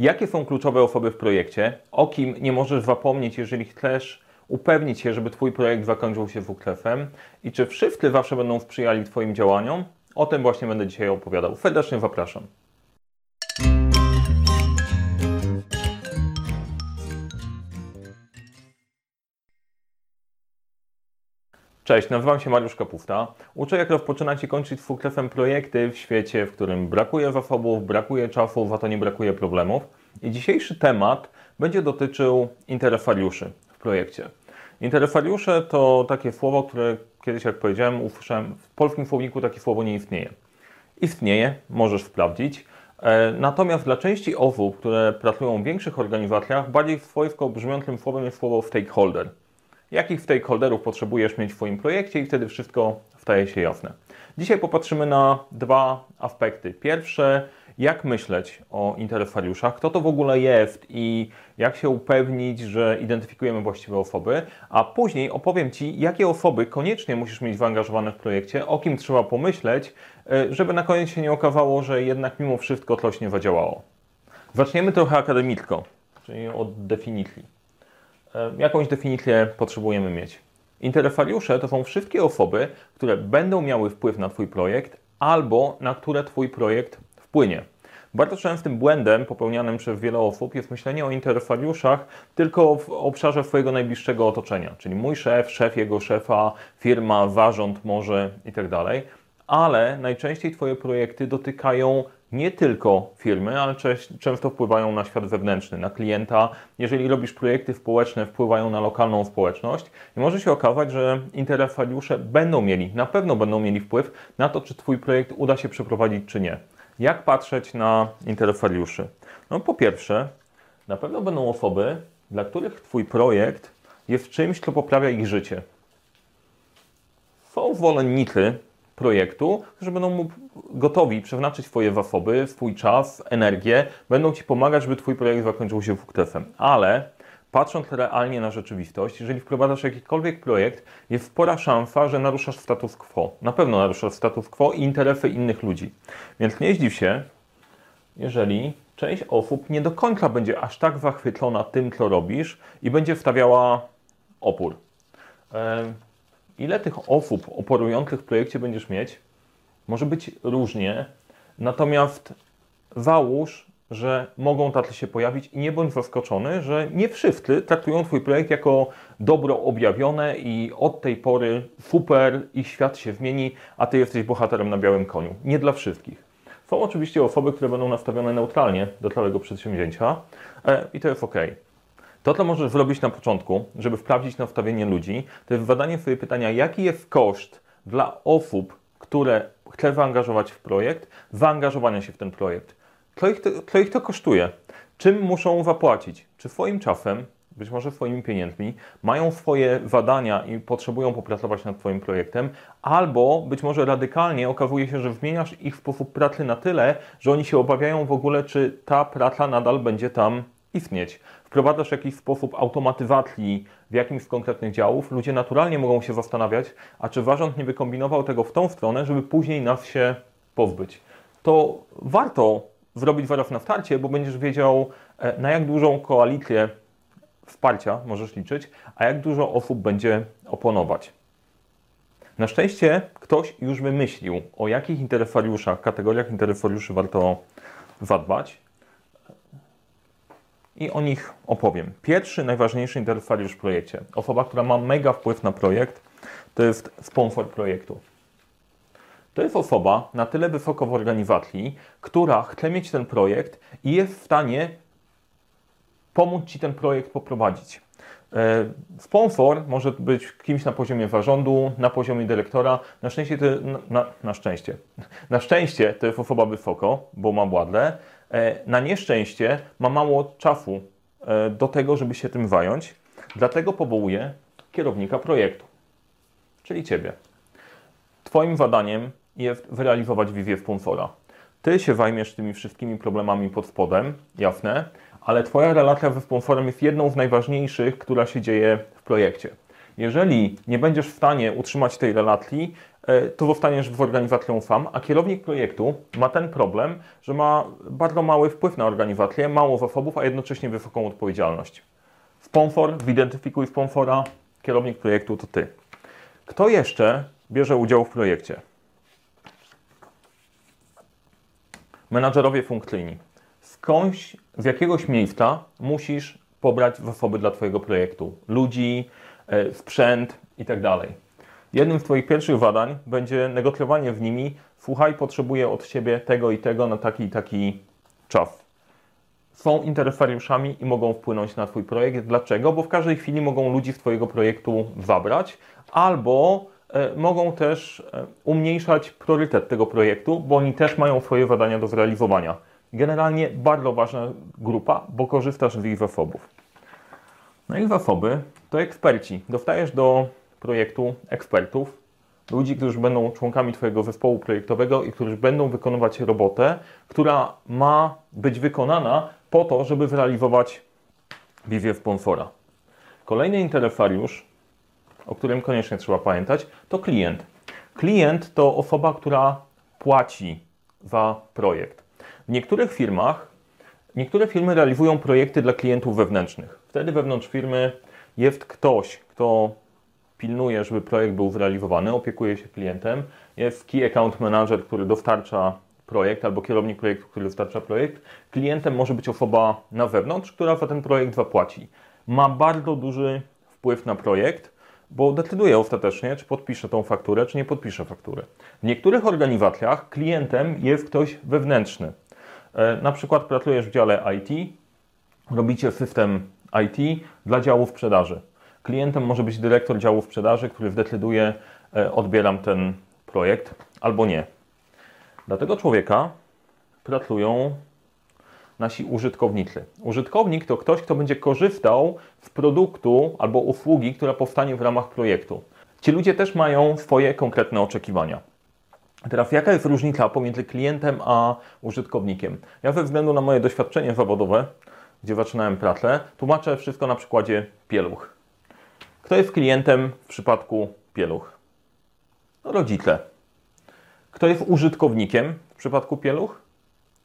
Jakie są kluczowe osoby w projekcie? O kim nie możesz zapomnieć, jeżeli chcesz upewnić się, żeby Twój projekt zakończył się sukcesem? I czy wszyscy zawsze będą sprzyjali Twoim działaniom? O tym właśnie będę dzisiaj opowiadał. Serdecznie zapraszam. Cześć, nazywam się Mariusz Kapufta. Uczę jak rozpoczynać i kończyć sukcesem projekty w świecie, w którym brakuje zasobów, brakuje czasu, a to nie brakuje problemów. I dzisiejszy temat będzie dotyczył interesariuszy w projekcie. Interesariusze to takie słowo, które kiedyś, jak powiedziałem, usłyszałem, w polskim słowniku takie słowo nie istnieje. Istnieje, możesz sprawdzić. E, natomiast dla części osób, które pracują w większych organizacjach, bardziej swojsko brzmiącym słowem jest słowo stakeholder jakich stakeholderów potrzebujesz mieć w Twoim projekcie i wtedy wszystko staje się jasne. Dzisiaj popatrzymy na dwa aspekty. Pierwsze, jak myśleć o interesariuszach, kto to w ogóle jest i jak się upewnić, że identyfikujemy właściwe osoby, a później opowiem Ci, jakie osoby koniecznie musisz mieć zaangażowane w projekcie, o kim trzeba pomyśleć, e, żeby na koniec się nie okazało, że jednak mimo wszystko coś nie zadziałało. Zaczniemy trochę akademicko, czyli od definicji. E, jakąś definicję potrzebujemy mieć. Interesariusze to są wszystkie osoby, które będą miały wpływ na Twój projekt albo na które Twój projekt wpłynie. Bardzo częstym błędem popełnianym przez wiele osób jest myślenie o interesariuszach tylko w obszarze swojego najbliższego otoczenia, czyli mój szef, szef jego szefa, firma, zarząd może itd. Tak ale najczęściej Twoje projekty dotykają nie tylko firmy, ale często wpływają na świat wewnętrzny, na klienta. Jeżeli robisz projekty społeczne, wpływają na lokalną społeczność i może się okazać, że interesariusze będą mieli, na pewno będą mieli wpływ na to, czy Twój projekt uda się przeprowadzić, czy nie. Jak patrzeć na interesariuszy? No po pierwsze, na pewno będą osoby, dla których Twój projekt jest czymś, co poprawia ich życie. Są zwolennicy projektu, którzy będą gotowi przeznaczyć swoje zasoby, swój czas, energię, będą Ci pomagać, żeby Twój projekt zakończył się sukcesem. Ale patrząc realnie na rzeczywistość, jeżeli wprowadzasz jakikolwiek projekt, jest spora szansa, że naruszasz status quo. Na pewno naruszasz status quo i interesy innych ludzi. Więc nie zdziw się, jeżeli część osób nie do końca będzie aż tak zachwycona tym, co robisz i będzie wstawiała opór. Ile tych osób oporujących w projekcie będziesz mieć? Może być różnie, natomiast załóż, że mogą tacy się pojawić i nie bądź zaskoczony, że nie wszyscy traktują Twój projekt jako dobro objawione i od tej pory super, ich świat się zmieni, a Ty jesteś bohaterem na białym koniu. Nie dla wszystkich. Są oczywiście osoby, które będą nastawione neutralnie do całego przedsięwzięcia e, i to jest ok. To, co możesz zrobić na początku, żeby sprawdzić nastawienie ludzi, to jest zadanie sobie pytania, jaki jest koszt dla osób, które chce zaangażować w projekt, zaangażowania się w ten projekt. Co ich, to, co ich to kosztuje? Czym muszą zapłacić? Czy swoim czasem, być może swoimi pieniędzmi, mają swoje zadania i potrzebują popracować nad Twoim projektem, albo być może radykalnie okazuje się, że zmieniasz ich sposób pracy na tyle, że oni się obawiają w ogóle, czy ta praca nadal będzie tam istnieć wprowadzasz jakiś sposób automatyzacji w jakimś z konkretnych działów, ludzie naturalnie mogą się zastanawiać, a czy zarząd nie wykombinował tego w tą stronę, żeby później nas się pozbyć. To warto zrobić zaraz na starcie, bo będziesz wiedział, e, na jak dużą koalicję wsparcia możesz liczyć, a jak dużo osób będzie oponować. Na szczęście ktoś już wymyślił, o jakich interesariuszach, kategoriach interesariuszy warto zadbać i o nich opowiem. Pierwszy, najważniejszy interesariusz w projekcie, osoba, która ma mega wpływ na projekt, to jest sponsor projektu. To jest osoba na tyle wysoko w organizacji, która chce mieć ten projekt i jest w stanie pomóc Ci ten projekt poprowadzić. E, sponsor może być kimś na poziomie zarządu, na poziomie dyrektora. Na szczęście, to, na, na szczęście. Na szczęście to jest osoba wysoko, bo ma władle. E, na nieszczęście ma mało czasu e, do tego, żeby się tym zająć. Dlatego powołuje kierownika projektu, czyli Ciebie. Twoim zadaniem jest wyrealizować wizję sponsora. Ty się zajmiesz tymi wszystkimi problemami pod spodem, jasne, ale Twoja relacja ze sponsorem jest jedną z najważniejszych, która się dzieje w projekcie. Jeżeli nie będziesz w stanie utrzymać tej relacji, e, to zostaniesz w organizacją sam, a kierownik projektu ma ten problem, że ma bardzo mały wpływ na organizację, mało zasobów, a jednocześnie wysoką odpowiedzialność. Sponsor, zidentyfikuj sponsora, kierownik projektu to ty. Kto jeszcze bierze udział w projekcie? Menadżerowie funkcyjni. Skądś, z jakiegoś miejsca musisz pobrać zasoby dla Twojego projektu. Ludzi, e, sprzęt i tak. Jednym z Twoich pierwszych zadań będzie negocjowanie w nimi. Słuchaj, potrzebuję od Ciebie tego i tego na taki i taki czas. Są interesariuszami i mogą wpłynąć na Twój projekt. Dlaczego? Bo w każdej chwili mogą ludzi z Twojego projektu zabrać, albo mogą też e, umniejszać priorytet tego projektu, bo oni też mają swoje zadania do zrealizowania. Generalnie bardzo ważna grupa, bo korzystasz z ich zasobów. No i zasoby to eksperci. Dostajesz do projektu ekspertów, ludzi, którzy będą członkami Twojego zespołu projektowego i którzy będą wykonywać robotę, która ma być wykonana po to, żeby zrealizować wizję sponsora. Kolejny interesariusz, o którym koniecznie trzeba pamiętać, to klient. Klient to osoba, która płaci za projekt. W niektórych firmach, niektóre firmy realizują projekty dla klientów wewnętrznych. Wtedy wewnątrz firmy jest ktoś, kto pilnuje, żeby projekt był zrealizowany, opiekuje się klientem. Jest Key Account Manager, który dostarcza projekt, albo kierownik projektu, który dostarcza projekt. Klientem może być osoba na wewnątrz, która za ten projekt zapłaci. Ma bardzo duży wpływ na projekt, bo decyduje ostatecznie, czy podpisze tą fakturę, czy nie podpisze faktury. W niektórych organizacjach klientem jest ktoś wewnętrzny. E, na przykład pracujesz w dziale IT, robicie system IT dla działu sprzedaży. Klientem może być dyrektor działu sprzedaży, który zdecyduje, e, odbieram ten projekt albo nie. Dla tego człowieka pracują nasi użytkownicy. Użytkownik to ktoś, kto będzie korzystał z produktu albo usługi, która powstanie w ramach projektu. Ci ludzie też mają swoje konkretne oczekiwania. Teraz jaka jest różnica pomiędzy klientem a użytkownikiem? Ja ze względu na moje doświadczenie zawodowe, gdzie zaczynałem pracę, tłumaczę wszystko na przykładzie pieluch. Kto jest klientem w przypadku pieluch? No, rodzice. Kto jest użytkownikiem w przypadku pieluch?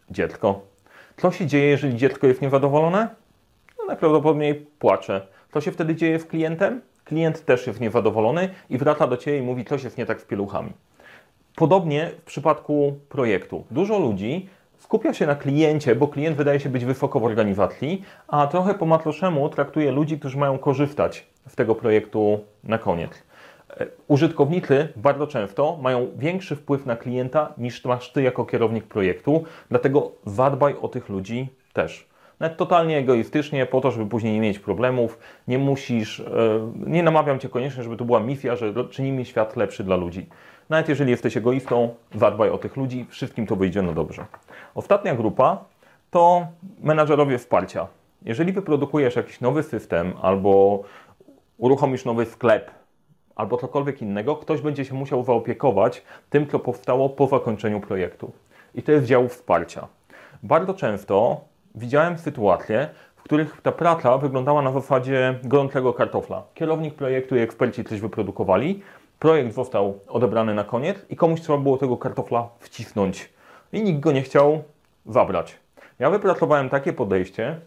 Dziecko. Co się dzieje, jeżeli dziecko jest niezadowolone? No, najprawdopodobniej płacze. Co się wtedy dzieje z klientem? Klient też jest niezadowolony i wraca do Ciebie i mówi, coś jest nie tak z pieluchami. Podobnie w przypadku projektu. Dużo ludzi skupia się na kliencie, bo klient wydaje się być wysoko w organizacji, a trochę po matroszemu traktuje ludzi, którzy mają korzystać z tego projektu na koniec. E, użytkownicy bardzo często mają większy wpływ na klienta niż masz Ty jako kierownik projektu, dlatego zadbaj o tych ludzi też. Nawet totalnie egoistycznie, po to, żeby później nie mieć problemów. Nie musisz, e, nie namawiam Cię koniecznie, żeby to była misja, że czynimy świat lepszy dla ludzi. Nawet jeżeli jesteś egoistą, zadbaj o tych ludzi, wszystkim to wyjdzie na dobrze. Ostatnia grupa to menadżerowie wsparcia. Jeżeli wyprodukujesz jakiś nowy system albo uruchomisz nowy sklep albo cokolwiek innego, ktoś będzie się musiał zaopiekować tym, co powstało po zakończeniu projektu. I to jest dział wsparcia. Bardzo często widziałem sytuacje, w których ta praca wyglądała na zasadzie gorącego kartofla. Kierownik projektu i eksperci coś wyprodukowali, projekt został odebrany na koniec i komuś trzeba było tego kartofla wcisnąć. I nikt go nie chciał zabrać. Ja wypracowałem takie podejście,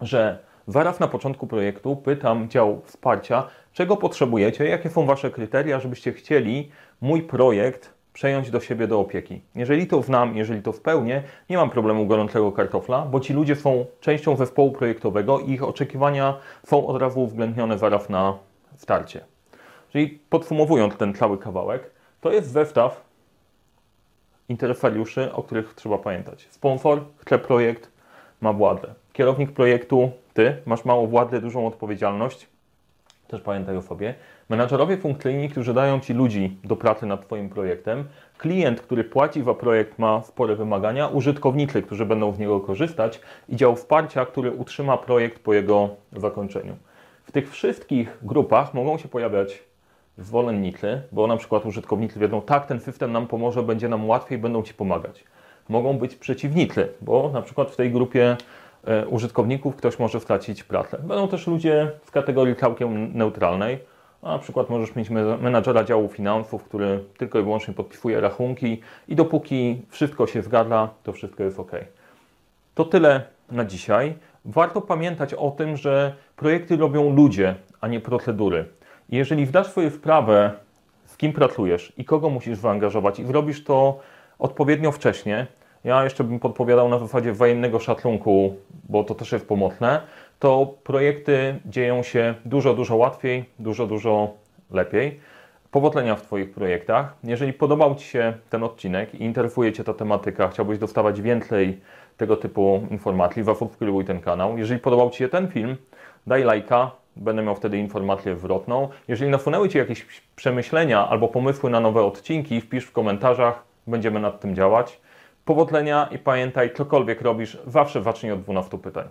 że zaraz na początku projektu pytam dział wsparcia, czego potrzebujecie, jakie są Wasze kryteria, żebyście chcieli mój projekt przejąć do siebie do opieki. Jeżeli to znam, jeżeli to spełnię, nie mam problemu gorącego kartofla, bo ci ludzie są częścią zespołu projektowego i ich oczekiwania są od razu uwzględnione zaraz na starcie. Czyli podsumowując ten cały kawałek, to jest zestaw interesariuszy, o których trzeba pamiętać. Sponsor chce projekt, ma władzę. Kierownik projektu, ty, masz mało władzy, dużą odpowiedzialność, też pamiętaj o sobie. Menadżerowie funkcyjni, którzy dają Ci ludzi do pracy nad Twoim projektem. Klient, który płaci za projekt, ma spore wymagania. Użytkownicy, którzy będą z niego korzystać. I dział wsparcia, który utrzyma projekt po jego zakończeniu. W tych wszystkich grupach mogą się pojawiać zwolennicy, bo na przykład użytkownicy wiedzą, tak, ten system nam pomoże, będzie nam łatwiej, będą Ci pomagać. Mogą być przeciwnicy, bo na przykład w tej grupie użytkowników ktoś może stracić pracę. Będą też ludzie z kategorii całkiem neutralnej, na przykład możesz mieć me- menadżera działu finansów, który tylko i wyłącznie podpisuje rachunki i dopóki wszystko się zgadza, to wszystko jest ok. To tyle na dzisiaj. Warto pamiętać o tym, że projekty robią ludzie, a nie procedury. Jeżeli wdasz sobie wprawę, z kim pracujesz i kogo musisz zaangażować i zrobisz to odpowiednio wcześnie, ja jeszcze bym podpowiadał na zasadzie wzajemnego szacunku, bo to też jest pomocne, to projekty dzieją się dużo, dużo łatwiej, dużo, dużo lepiej. Powodzenia w Twoich projektach. Jeżeli podobał Ci się ten odcinek i interesuje Cię ta tematyka, chciałbyś dostawać więcej tego typu informacji, zasubskrybuj ten kanał. Jeżeli podobał Ci się ten film, daj lajka, będę miał wtedy informację zwrotną. Jeżeli nasunęły Ci jakieś przemyślenia albo pomysły na nowe odcinki, wpisz w komentarzach, będziemy nad tym działać. Powodzenia i pamiętaj, cokolwiek robisz, zawsze zacznij od 12 pytań.